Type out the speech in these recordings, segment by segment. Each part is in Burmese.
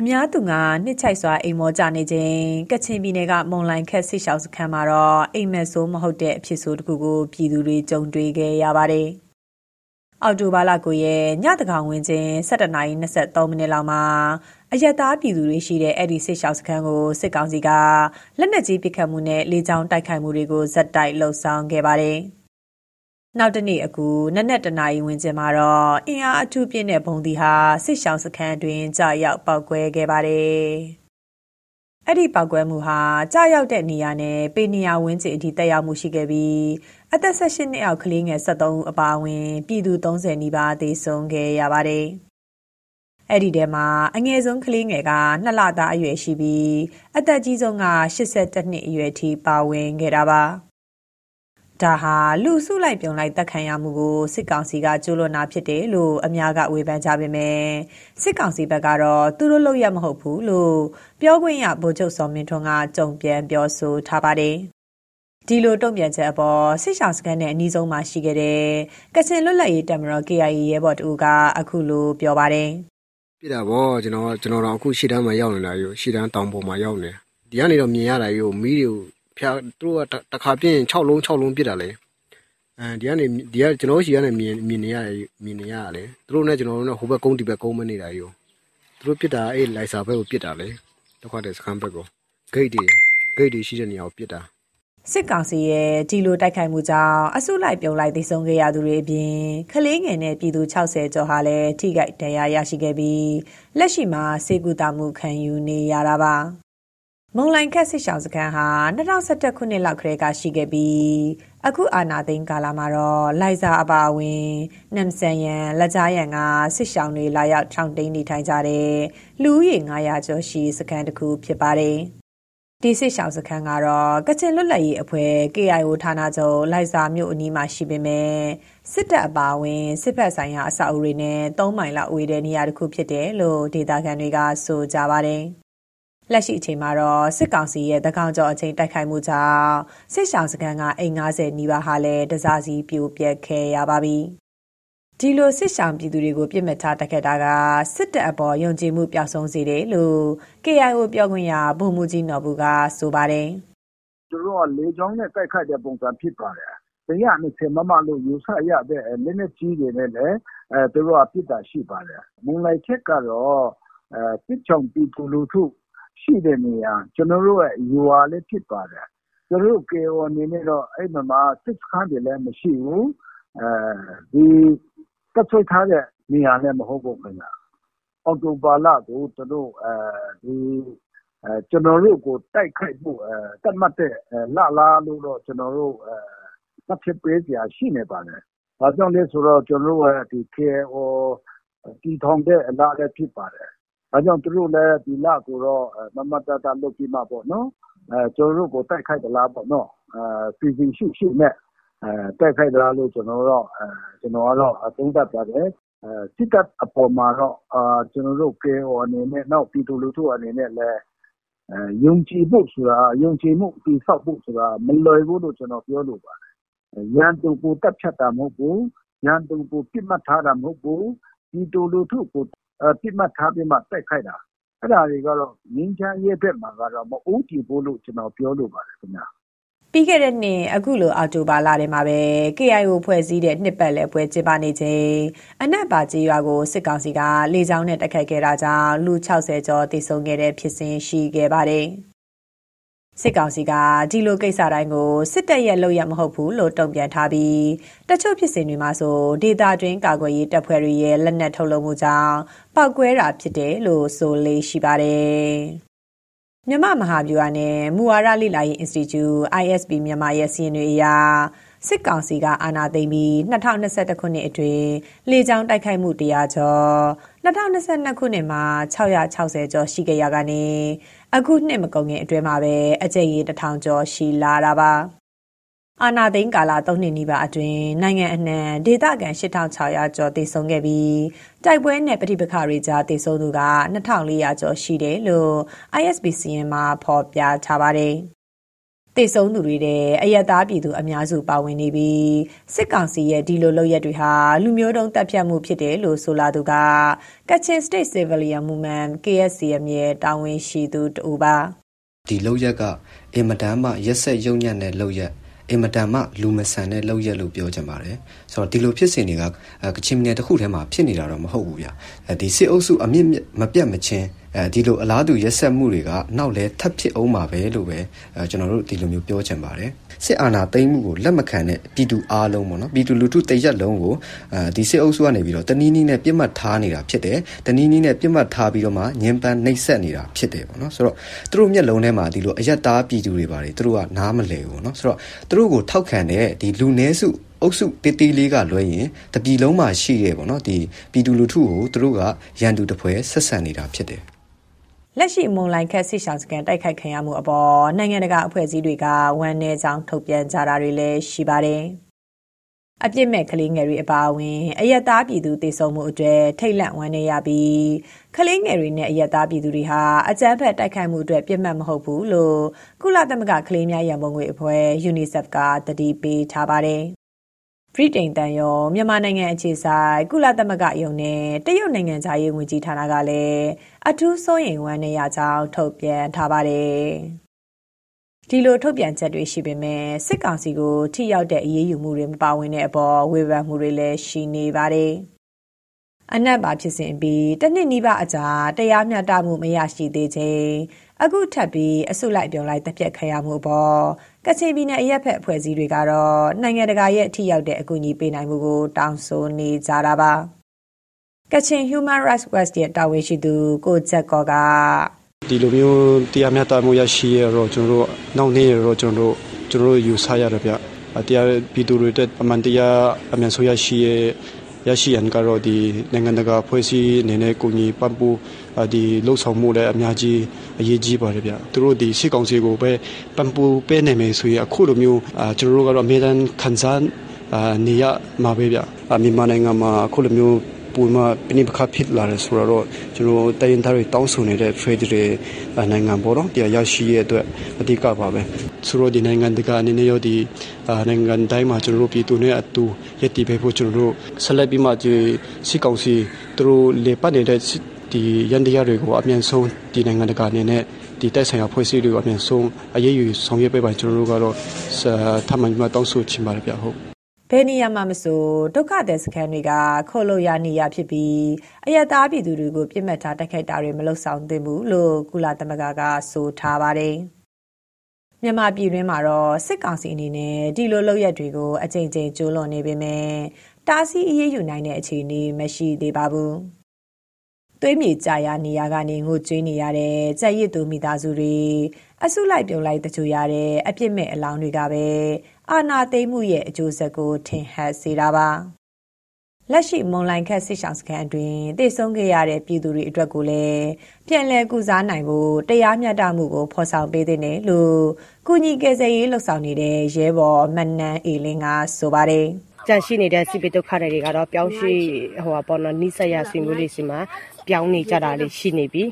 အများသူငါနှစ်ချိုက်စွာ အိမ်မောကြနေခြင်းကချင်ပြည်နယ်က မုံလိုင်ခက်ဆစ်ရှောက်စခန်းမှာတော့ အိမ်မက်ဆိုးမဟုတ်တဲ့ အဖြစ်ဆိုးတစ်ခုကို ပြည်သူတွေ ကြုံတွေ့ခဲ့ရပါတယ်။အော်တိုဘာလကိုရဲ့ညတကောင်ဝင်းချင်း17:23မိနစ်လောက်မှာအယက်သားပြည်သူတွေရှိတဲ့ အဲ့ဒီစစ်ရှောက်စခန်းကို စစ်ကောင်စီက လက်နက်ကြီးပစ်ခတ်မှုနဲ့ လေကြောင်းတိုက်ခိုက်မှုတွေကိုဇက်တိုက်လှုပ်ဆောင်ခဲ့ပါတယ်။ နောက်တနေ့အကူနက်နက်တနာရီဝန်းကျင်မှာတော့ အင်အားအထူးပြင်းတဲ့ဘုံဒီဟာ စစ်ရှောင်းစခန်းတွင်ကြာရောက်ပောက်ကွဲခဲ့ပါတယ်။အဲ့ဒီပောက်ကွဲမှုဟာကြာရောက်တဲ့နေရာနဲ့ ပေနေရဝန်းကျင်အထိတက်ရောက်မှုရှိခဲ့ပြီး အသက်16နှစ်အောက် ကလေးငယ်73ဦး အပါအဝင် ပြည်သူ30နီးပါး သေဆုံးခဲ့ရပါတယ်။အဲ့ဒီထဲမှာ အငယ်ဆုံး ကလေးငယ်က2လသားအရွယ်ရှိပြီး အသက်ကြီးဆုံးက82နှစ်အရွယ်ထိ ပါဝင်ခဲ့တာပါ။ ဒါဟာ လူစုလိုက်ပြုံလိုက်တက်ခံရမှုကို စစ်ကောင်စီက ကျူးလွန်တာဖြစ်တယ်လို့ အများက ဝေဖန်ကြပေမဲ့ စစ်ကောင်စီဘက်ကတော့ သူတို့လုပ်ရမဟုတ်ဘူးလို့ ပြောခွင့်ရ ဗိုလ်ချုပ်စောမင်းထွန်းကကြုံပြန်ပြောဆိုထားပါတယ် ဒီလို တုံ့ပြန်ချက်အပေါ် စစ်ဆောင်စကန်နဲ့ အနီးဆုံးမှာရှိခဲ့တဲ့ ကချင်လွတ်လပ်ရေးတပ်မတော် KIA ရဲဘော်တူကအခုလို ပြောပါတယ်ပြတာဗောကျွန်တော်ကျွန်တော်တော့အခု ရှေ့တန်းမှာ ရောက်နေတာယူရှေ့တန်းတောင်ပေါ်မှာ ရောက်နေဒီကနေတော့ မြင်ရတာယူမီးတွေကို ဖျားသူတို့ကတခါပြင်း6လုံး6လုံးပြစ်တာလေအဲဒီကနေဒီကကျွန်တော်ရှိကနေမြင်မြင်နေရတယ်မြင်နေရတယ်သူတို့နဲ့ကျွန်တော်တို့နဲ့ဟိုဘက်ကုန်းဒီဘက်ကုန်းမနေတာယူသူတို့ပြစ်တာအေးလိုက်စာဘက်ကိုပြစ်တာလေဒုက္ခတဲ့စခန်းဘက်ကိုဂိတ်တွေဂိတ်တွေရှိတဲ့နေရာကိုပြစ်တာစစ်ကောင်စီရဲ့ဒီလိုတိုက်ခိုက်မှုကြောင့်အစုလိုက်ပြုံလိုက်သိဆုံးခဲ့ရသူတွေအပြင်ကလေးငယ်နဲ့ပြည်သူ60ကျော်ဟာလည်းထိခိုက်ဒဏ်ရာရရှိခဲ့ပြီးလက်ရှိမှာစေကူတာမှုခံယူနေရတာပါ မုံလိုင်ခက်စစ်ရှောင်းစခန်းဟာ2011ခုနှစ်လောက်ကတည်းကရှိခဲ့ပြီးအခုအာနာသိန်းကာလမှာတော့လိုက်စာအပါအဝင်နမ်ဆန်ယန်လက်ကြားယန်ကစစ်ရှောင်းတွေလာရောက်ထောင်တိန်နေထိုင်ကြတဲ့လူဦးရေ900ကျော်ရှိစခန်းတစ်ခုဖြစ်ပါတယ်။ဒီစစ်ရှောင်းစခန်းကတော့ကချင်လွတ်လပ်ရေးအဖွဲ့ KIO ဌာနချုပ်လိုက်စာမြို့အနီးမှာရှိပေမဲ့စစ်တပ်အပါအဝင်စစ်ဖက်ဆိုင်ရာအဆောက်အဦတွေနဲ့3မိုင်လောက်ဝေးတဲ့နေရာတစ်ခုဖြစ်တယ်လို့ဒေသခံတွေကဆိုကြပါတယ်။ လက်ရှိအချိန်မှာတော့စစ်ကောင်စီရဲ့တကောင်ကျော်အချိန်တိုက်ခိုက်မှုကြောင့်စစ်ဆောင်စခန်းကအိမ်90နီးပါးဟာလည်းတစားစီပြိုပြက်ခဲ့ရပါပြီ။ဒီလိုစစ်ဆောင်ပြည်သူတွေကိုပြစ်မှတ်ထားတိုက်ခတ်တာကစစ်တပ်အပေါ်ယုံကြည်မှုပျောက်ဆုံးစေတယ်လို့ KIO ပြောခွင့်ရဗိုလ်မှူးကြီးနော်ဘူးကဆိုပါတယ်။သူတို့ကလေကြောင်းနဲ့တိုက်ခိုက်တဲ့ပုံစံဖြစ်ပါတယ်။တရားနဲ့ဆင်မမလို့ယူဆရတဲ့လက်နက်ကြီးတွေနဲ့လည်းအဲသူတို့ကပြစ်တာရှိပါတယ်။မုံလိုက်ချက်ကတော့အဲတစ်ချောင်ပြည်သူလူထု ရှိတဲ့နေရာ ကျွန်တော်တို့ရဲ့ရွာလည်း ဖြစ်ပါတယ် ကျွန်တော်တို့ KO အနေနဲ့တော့ အဲ့မှာ စစ်စခန်းတွေလည်း မရှိဘူးအဲဒီတက်ဆွထားတဲ့ နေရာလည်း မဟုတ်ဘူးခင်ဗျ အော်တိုဘာလာကိုတို့အဲဒီအဲကျွန်တော်တို့ကို တိုက်ခိုက်ဖို့အဲတတ်မှတ်တဲ့ လလားလို့တော့ ကျွန်တော်တို့အဲသတ်ဖြစ်ပေးစရာ ရှိနေပါတယ်။ဘာကြောင့်လဲဆိုတော့ ကျွန်တော်တို့ကဒီ KO တီထောင်တဲ့အလားလည်း ဖြစ်ပါတယ် ဒါကြောင့် သူတို့လည်း ဒီလကိုတော့ မတ်မတ်တတလုပ်ပြီးမှပေါ့နော်အဲကျွန်တော်တို့ကို တိုက်ခိုက်သလားပေါ့နော်အဲစီစဉ်ရှိရှိနဲ့အဲတိုက်ခိုက်သလားလို့ ကျွန်တော်တော့အဲကျွန်တော်ကတော့ သုံးသပ်ပါတယ်အဲစစ်တပ်အပေါ်မှာတော့အာကျွန်တော်တို့ KO အနေနဲ့ နောက်ပြည်သူလူထုအနေနဲ့လည်းအဲယုံကြည်ဖို့ဆိုတာ ယုံကြည်မှုတိဆောက်ဖို့ဆိုတာ မလွယ်ဘူးလို့ ကျွန်တော်ပြောလို့ပါတယ် ရန်သူကိုတက်ဖြတ်တာမဟုတ်ဘူး ရန်သူကိုပြစ်မှတ်ထားတာမဟုတ်ဘူး ပြည်သူလူထုကို ပြစ်မှတ်ထားပြီးမှ တိုက်ခိုက်တာ အဲ့ဒါတွေကတော့ငင်းချမ်းရဲ့ဘက်မှာကတော့မအုပ်ကြည့်ဖို့လို့ ကျွန်တော်ပြောလိုပါတယ်ခင်ဗျာပြီးခဲ့တဲ့နှစ် အခုလို အော်တိုဘာလထဲမှာပဲ KIO ဖွဲ့စည်းတဲ့ နှစ်ပတ်လည်ပွဲ ကျင်းပနေချိန် အနက်ပါကြီးရွာကို စစ်ကောင်စီက လေကြောင်းနဲ့ တိုက်ခိုက်ခဲ့တာကြောင့် လူ60ကျော်တိစုံခဲ့တဲ့ဖြစ်စဉ် ရှိခဲ့ပါတယ်။ စစ်ကောင်စီကဒီလိုကိစ္စတိုင်းကိုစစ်တပ်ရဲ့လုပ်ရမဟုတ်ဘူးလို့တုံ့ပြန်ထားပြီးတချို့ဖြစ်စဉ်တွေမှာဆိုဒေတာတွင်းကာကွယ်ရေးတပ်ဖွဲ့တွေရဲ့လက်နက်ထုတ်လုပ်မှုကြောင့်ပောက်ကွဲတာဖြစ်တယ်လို့ဆိုလေးရှိပါတယ်။မြမမဟာဗျူဟာနဲ့မူဝါဒလိလာရေး Institute ISB မြန်မာရဲ့စီရင်တွေအရစစ်ကောင်စီကအာဏာသိမ်းပြီး2021ခုနှစ်အတွင်းလေကြောင်းတိုက်ခိုက်မှု100ကျော်2022ခုနှစ်မှာ660ကျော်ရှိခဲ့ရကနေ အခုနှစ်မကုန်ခင်အတွင်းမှာပဲအကြိမ်ရေတစ်ထောင်ကျော်ရှိလာတာပါအာနာသိန်းကာလ၃နှစ်နီးပါးအတွင်းနိုင်ငံအနှံဒေသခံ8600ကျော်တည်ဆုံခဲ့ပြီးတိုက်ပွဲနဲ့ပဋိပက္ခတွေကြားတည်ဆုံသူက2400ကျော်ရှိတယ်လို့ ISBCN မှာဖော်ပြထားပါတယ်။ တည်ဆုံသူတွေတဲ့အယက်သားပြည်သူအများစုပါဝင်နေပြီးစစ်ကောင်စီရဲ့ဒီလိုလုပ်ရက်တွေဟာလူမျိုးတုံးတပ်ဖြတ်မှုဖြစ်တယ်လို့ဆိုလာသူက Kachin State Civilian Movement KSCM ရဲ့တာဝန်ရှိသူတူပါဒီလုပ်ရက်ကအင်မတန်မှရက်ဆက်ရုံညံ့တဲ့လုပ်ရက်အင်မတန်မှလူမဆန်တဲ့လောက်ရက်လို့ပြောချင်ပါတယ်ဆိုတော့ဒီလိုဖြစ်စဉ်တွေကကချင်ပြည်နယ်တစ်ခုထဲမှာဖြစ်နေတာတော့မဟုတ်ဘူးဗျဒီစစ်အုပ်စုအမြင့်မပြတ်မချင်းအဲဒီလိုအလားတူရက်ဆက်မှုတွေကနောက်လဲထပ်ဖြစ်အောင်ပါပဲလို့ပဲကျွန်တော်တို့ဒီလိုမျိုးပြောချင်ပါတယ်စစ်အာဏာသိမ်းမှုကိုလက်မခံတဲ့ပြည်သူအားလုံးပေါ့နော်ပြည်သူလူထုတရက်လုံးကိုအဲဒီစစ်အုပ်စုကနေပြီးတော့တနည်းနည်းနဲ့ပြစ်မှတ်ထားနေတာဖြစ်တယ်တနည်းနည်းနဲ့ပြစ်မှတ်ထားပြီးတော့မှညင်ပန်းနှိပ်စက်နေတာဖြစ်တယ်ပေါ့နော်ဆိုတော့သူတို့မျက်လုံးထဲမှာဒီလိုအယက်သားပြည်သူတွေပါတယ်သူတို့ကနားမလဲဘူးပေါ့နော်ဆိုတော့သူတို့ကိုထောက်ခံတဲ့ဒီလူနည်းစု အုပ်စုတေးသေးလေးကလွှဲရင်တပြည်လုံးမှာရှိရဲပေါ့နော်ဒီပြည်သူလူထုကိုသူတို့ကရန်သူတပွဲဆက်ဆံနေတာဖြစ်တယ်လက်ရှိမုံလိုက်ခက်စစ်ဆောင်စကန်တိုက်ခိုက်ခံရမှုအပေါ်နိုင်ငံတကာအဖွဲ့အစည်းတွေကဝန်내ကြောင်းထုတ်ပြန်ကြတာတွေလည်းရှိပါတယ်။အပြစ်မဲ့ကလေးငယ်တွေအပါအဝင်အယက်သားပြည်သူတေဆုံမှုအတွက်ထိတ်လန့်ဝမ်းနေရပြီးကလေးငယ်တွေနဲ့အယက်သားပြည်သူတွေဟာအကြမ်းဖက်တိုက်ခိုက်မှုအတွက်ပြစ်မှတ်မဟုတ်ဘူးလို့ကုလသမဂ္ဂကလေးများရန်ပုံငွေအဖွဲ့ UNICEF ကတတိပေးထားပါတယ်။ ဗြိတိန်တန်ရောမြန်မာနိုင်ငံအခြေဆိုင်ကုလသမဂ္ဂယုံနဲ့ တရုတ်နိုင်ငံသားရေးဝန်ကြီးဌာနကလည်း အထူးစိုးရိမ်ဝမ်းနည်းရကြောင်း ထုတ်ပြန်ထားပါတယ်။ဒီလို ထုတ်ပြန်ချက်တွေ ရှိပေမဲ့စစ်ကောင်စီကို ထိရောက်တဲ့ အရေးယူမှုတွေ မပါဝင်တဲ့အပေါ် ဝေဖန်မှုတွေလည်း ရှိနေပါတယ်။ အနက်ပါဖြစ်စဉ်ပြီးတနှစ်နီးပါးအကြာတရားမျှတမှုမရရှိသေးခြင်းအခုထပ်ပြီးအဆုလိုက်ပြုံလိုက်တက်ပြက်ခရမှုပေါ်ကချင်ပြည်နယ်အရက်ဖက်အဖွဲ့အစည်းတွေကတော့နိုင်ငံတကာရဲ့အထီရောက်တဲ့အကူအညီပေးနိုင်မှုကိုတောင်းဆိုနေကြတာပါကချင် Human Rights Watch ရဲ့တာဝန်ရှိသူကိုချက်ကောကဒီလိုမျိုးတရားမျှတမှုရရှိရတော့ကျွန်တော်တို့နောက်နေ့ရတော့ကျွန်တော်တို့ကျွန်တော်တို့ယူဆရတော့ဗျတရားပြည်သူတွေတက်အမှန်တရားအမြန်ဆုံးရရှိရ ရရှိရန်ကတော့ဒီနိုင်ငံတကာဖွဲ့စည်းအနေနဲ့ကိုကြီးပတ်ဖို့ဒီလှုပ်ဆောင်မှုလည်းအများကြီးအရေးကြီးပါတယ်ဗျသူတို့ဒီစစ်ကောင်စီကိုပဲပံပူပေးနိုင်မယ်ဆိုရင်အခုလိုမျိုးကျွန်တော်တို့ကတော့အမြဲတမ်းခံစားနေရမှာပဲဗျမြန်မာနိုင်ငံမှာအခုလိုမျိုး ပုံမှပနိပခဖြစ်လာတယ်ဆိုတော့ကျွန်တော်တိုင်သားတွေတောင်းဆိုနေတဲ့ trade တွေနိုင်ငံပေါ်တော့တရားရရှိရဲ့အတွက်အဓိကပါပဲဆိုတော့ဒီနိုင်ငံတကာအနေနဲ့ရောဒီနိုင်ငံတိုင်းမှာကျွန်တော်တို့ပြည်သူနဲ့အတူရည်တည်ပေးဖို့ကျွန်တော်တို့ဆက်လက်ပြီးမှဒီစီကောင်စီသူတို့လေပတ်နေတဲ့ဒီရန်တရားတွေကိုအမြန်ဆုံးဒီနိုင်ငံတကာအနေနဲ့ဒီတိုက်ဆိုင်ရာဖွဲ့စည်းတွေကိုအမြန်ဆုံးအရေးယူဆောင်ရွက်ပေးပါကျွန်တော်တို့ကတော့ထပ်မံပြီးမှတောင်းဆိုချင်ပါတယ်ဗျဟုတ် ဘယ်နေရာမှာမဆိုဒုက္ခသည်စခန်းတွေကခိုလို့ရနေရဖြစ်ပြီးအယက်သားပြည်သူတွေကိုပြစ်မှတ်ထားတိုက်ခိုက်တာတွေမလုပ်ဆောင်သင့်ဘူးလို့ကုလသမဂ္ဂကဆိုထားပါတယ်။မြန်မာပြည်တွင်းမှာတော့စစ်ကောင်စီအနေနဲ့ဒီလိုလုပ်ရက်တွေကိုအကြိမ်ကြိမ်ကျူးလွန်နေပေမဲ့တားဆီးအရေးယူနိုင်တဲ့အခြေအနေမရှိသေးပါဘူး။သွေးမြေကြာရနေရကနေငိုကြွေးနေရတဲ့ကြက်ရစ်သူမိသားစုတွေ အဆုလိုက်ပြုံလိုက်တကြူရတဲ့အပြစ်မဲ့အလောင်းတွေကပဲအာနာသိမ့်မှုရဲ့အကျိုးဆက်ကိုထင်ဟပ်စေတာပါလက်ရှိမွန်လိုင်းခက်စစ်ဆောင်စခန်းအတွင်းတည်ဆုံးခဲ့ရတဲ့ပြည်သူတွေအတွက်ကိုလည်းပြန်လည်ကုစားနိုင်ဖို့တရားမျှတမှုကိုဖော်ဆောင်ပေးတဲ့နယ်လို့ကုညီကယ်ဆယ်ရေးလှုပ်ဆောင်နေတဲ့ရဲဘော်မနန်းအေလင်းကဆိုပါတယ်ကြန့်ရှိနေတဲ့စိပိဒုက္ခတွေကတော့ပြောင်းရွှေ့ဟိုပါပေါ်တော့နိဆက်ရဆွေမျိုးလေးစီမှာပြောင်းနေကြတာလေးရှိနေပြီ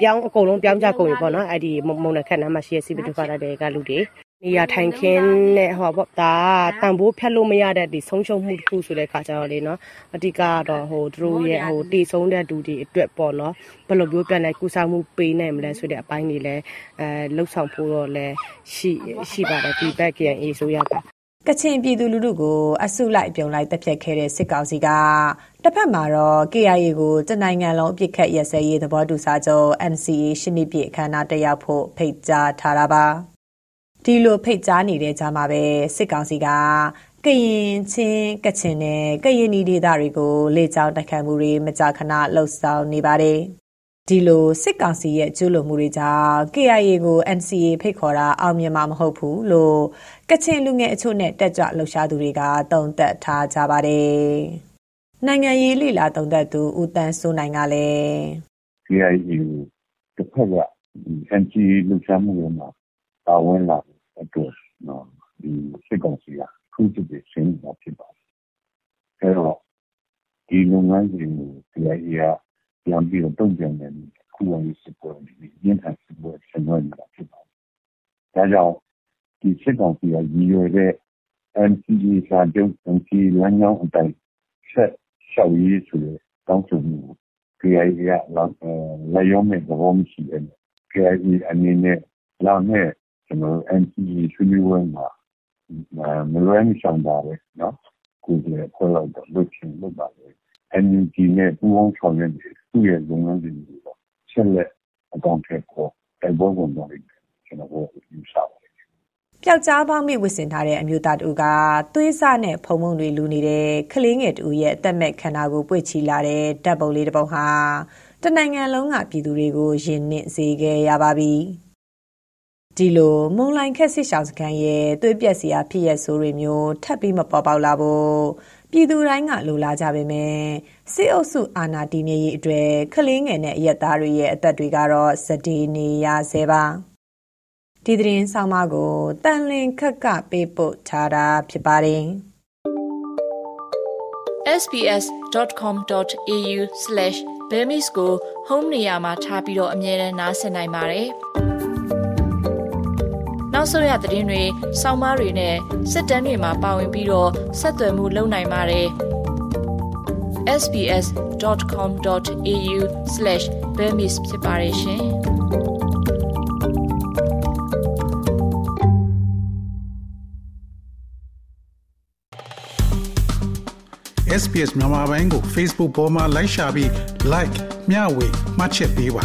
ပြောင်းအကုန်လုံးပြောင်းကြကုန်ပြီပေါ့နော်အဲ့ဒီမုံနခက်နားမှာရှိရစိပိဒုက္ခတွေကလူတွေနေရာထိုင်ခင်းနဲ့ဟောပေါ့ဒါတန်ဖိုးဖြတ်လို့မရတဲ့ဒီဆုံးရှုံးမှုတစ်ခုဆိုတဲ့ခါကျတော့လေနော်အဓိကတော့ဟိုသူတို့ရဲ့ဟိုတည်ဆုံးတဲ့လူတွေအတွက်ပေါ့နော်ဘယ်လိုမျိုးပြန်လဲကုစားမှုပေးနိုင်မလဲဆိုတဲ့အပိုင်းတွေလည်းအဲလှုပ်ဆောင်ဖို့တော့လည်းရှိရှိပါတယ်ဒီဘက် KNA ဆိုရက ကချင်ပြည်သူလူထုကို အစုလိုက်ပြုံလိုက်တပ်ဖြတ်ခဲ့တဲ့ စစ်ကောင်စီကတစ်ဖက်မှာတော့ KIA ကို တနိုင်ငံလုံး အပြစ်ခတ်ရစဲရေး သဘောတူစာချုပ် NCA ရှစ်နှစ်ပြည့် အခမ်းအနားတက်ရောက်ဖို့ ဖိတ်ကြားထားတာပါ ဒီလို ဖိတ်ကြားနေတဲ့ကြားမှာပဲ စစ်ကောင်စီက ကရင် ချင်း ကချင်နဲ့ ကရင်နီဒေသတွေကို လေကြောင်းတိုက်ခိုက်မှုတွေ မကြာခဏလှုပ်ဆောင်နေပါတယ် ဒီလို စစ်ကောင်စီရဲ့ ကျူးလွန်မှုတွေကြောင့် KIA ကို NCA ဖိတ်ခေါ်တာ အောင်မြင်မှာ မဟုတ်ဘူးလို့ ကချင်လူငယ်အချို့နဲ့ တက်ကြွလှုပ်ရှားသူတွေကတုံ့တက်ထားကြပါတယ်။နိုင်ငံရေးလိလာတုံ့တက်သူ ဦးတန်းစိုးနိုင်ကလည်း KIA တစ်ဖက်က NCA လှုပ်ရှားမှုတွေမှာ ပါဝင်လာတဲ့အတွက်နော်ဒီစစ်ကောင်စီကခုစစ်တွေ ဆင်းနေတာ ဖြစ်ပါတယ် အဲတော့ ဒီလုပ်ငန်းစဉ်ကို CIA က ပြန်ပြီးတော့တုံ့ပြန်တယ်ခုဝင်စစ်ပွဲဒီရင်းထန်စစ်ပွဲဆင်နွှဲနေတာဖြစ်ပါတယ်ဒါကြောင့်ဒီစစ်ကောင်စီကရည်ရွယ်တဲ့ NCA စာချုပ် NCA လမ်းကြောင်းအတိုင်းဆက်ရှောက်ရေးဆိုတဲ့တောင်းဆိုမှုကို KIA ကလက်ရောမဲ့သဘောမရှိဘူး KIA အနေနဲ့လာမဲ့ကျွန်တော် NCA ဆွေးနွေးပွဲမှာမလွဲမရှောင်ပါပဲเนาะကိုယ်ကဖွဲ့လောက်တော့လုပ်ချင်လုပ်ပါလေ NUG နဲ့ပူးပေါင်းဆောင်ရွက်နေသူ့ရဲ့လုပ်ငန်းတွေတော့ဆက်လက်အကောင့်ထက်ပေါ်တိုက်ပွဲဝင်တော့ကျွန်တော်တို့ယူဆပါတယ်ပျောက်ကြားပေါင်းမိဝစ်စင်ထားတဲ့အမျိုးသားတူကသွေးစနဲ့ဖုံမုံတွေလူနေတဲ့ကလေးငယ်တူရဲ့အသက်မဲ့ခန္ဓာကိုပွေ့ချီလာတဲ့ဓာတ်ပုံလေးတစ်ပုံဟာတနိုင်ငံလုံးကပြည်သူတွေကိုရင်နစ်စေခဲ့ရပါပြီ။ဒီလိုမုံလိုင်ခက်စစ်ရှောင်းစကန်ရဲ့သွေးပြက်စရာဖြစ်ရဆိုးတွေမျိုးထပ်ပြီးမပေါ်ပေါက်လာဖို့ ပြည်သူတိုင်းက လိုလားကြပေမဲ့ စစ်အုပ်စု အာဏာတည်မြဲရေးအတွက် ကလေးငယ်နဲ့ အရက်သားတွေရဲ့ အသက်တွေကတော့ စတေးနေရဆဲပါ။ဒီသတင်းဆောင်မကိုတန်လင်ခက် က ပေးပို့ထားတာ ဖြစ်ပါတယ်။ sbs.com.au/bemis ကို home နေရာမှာထားပြီးတော့အမြဲတမ်းနှာစင်နိုင်ပါတယ်။ နောက်ဆုံးရသတင်းတွေ၊စောင်းမားတွေနဲ့စစ်တမ်းတွေမှာပါဝင်ပြီးတော့ဆက်သွယ်မှုလုပ်နိုင်ပါတယ်။ sbs.com.au/bemis ဖြစ်ပါတယ်ရှင်။ SPS မြန်မာပိုင်းကို Facebook ပေါ်မှာ like ရှာပြီး like မျှဝေမှတ်ချက်ပေးပါ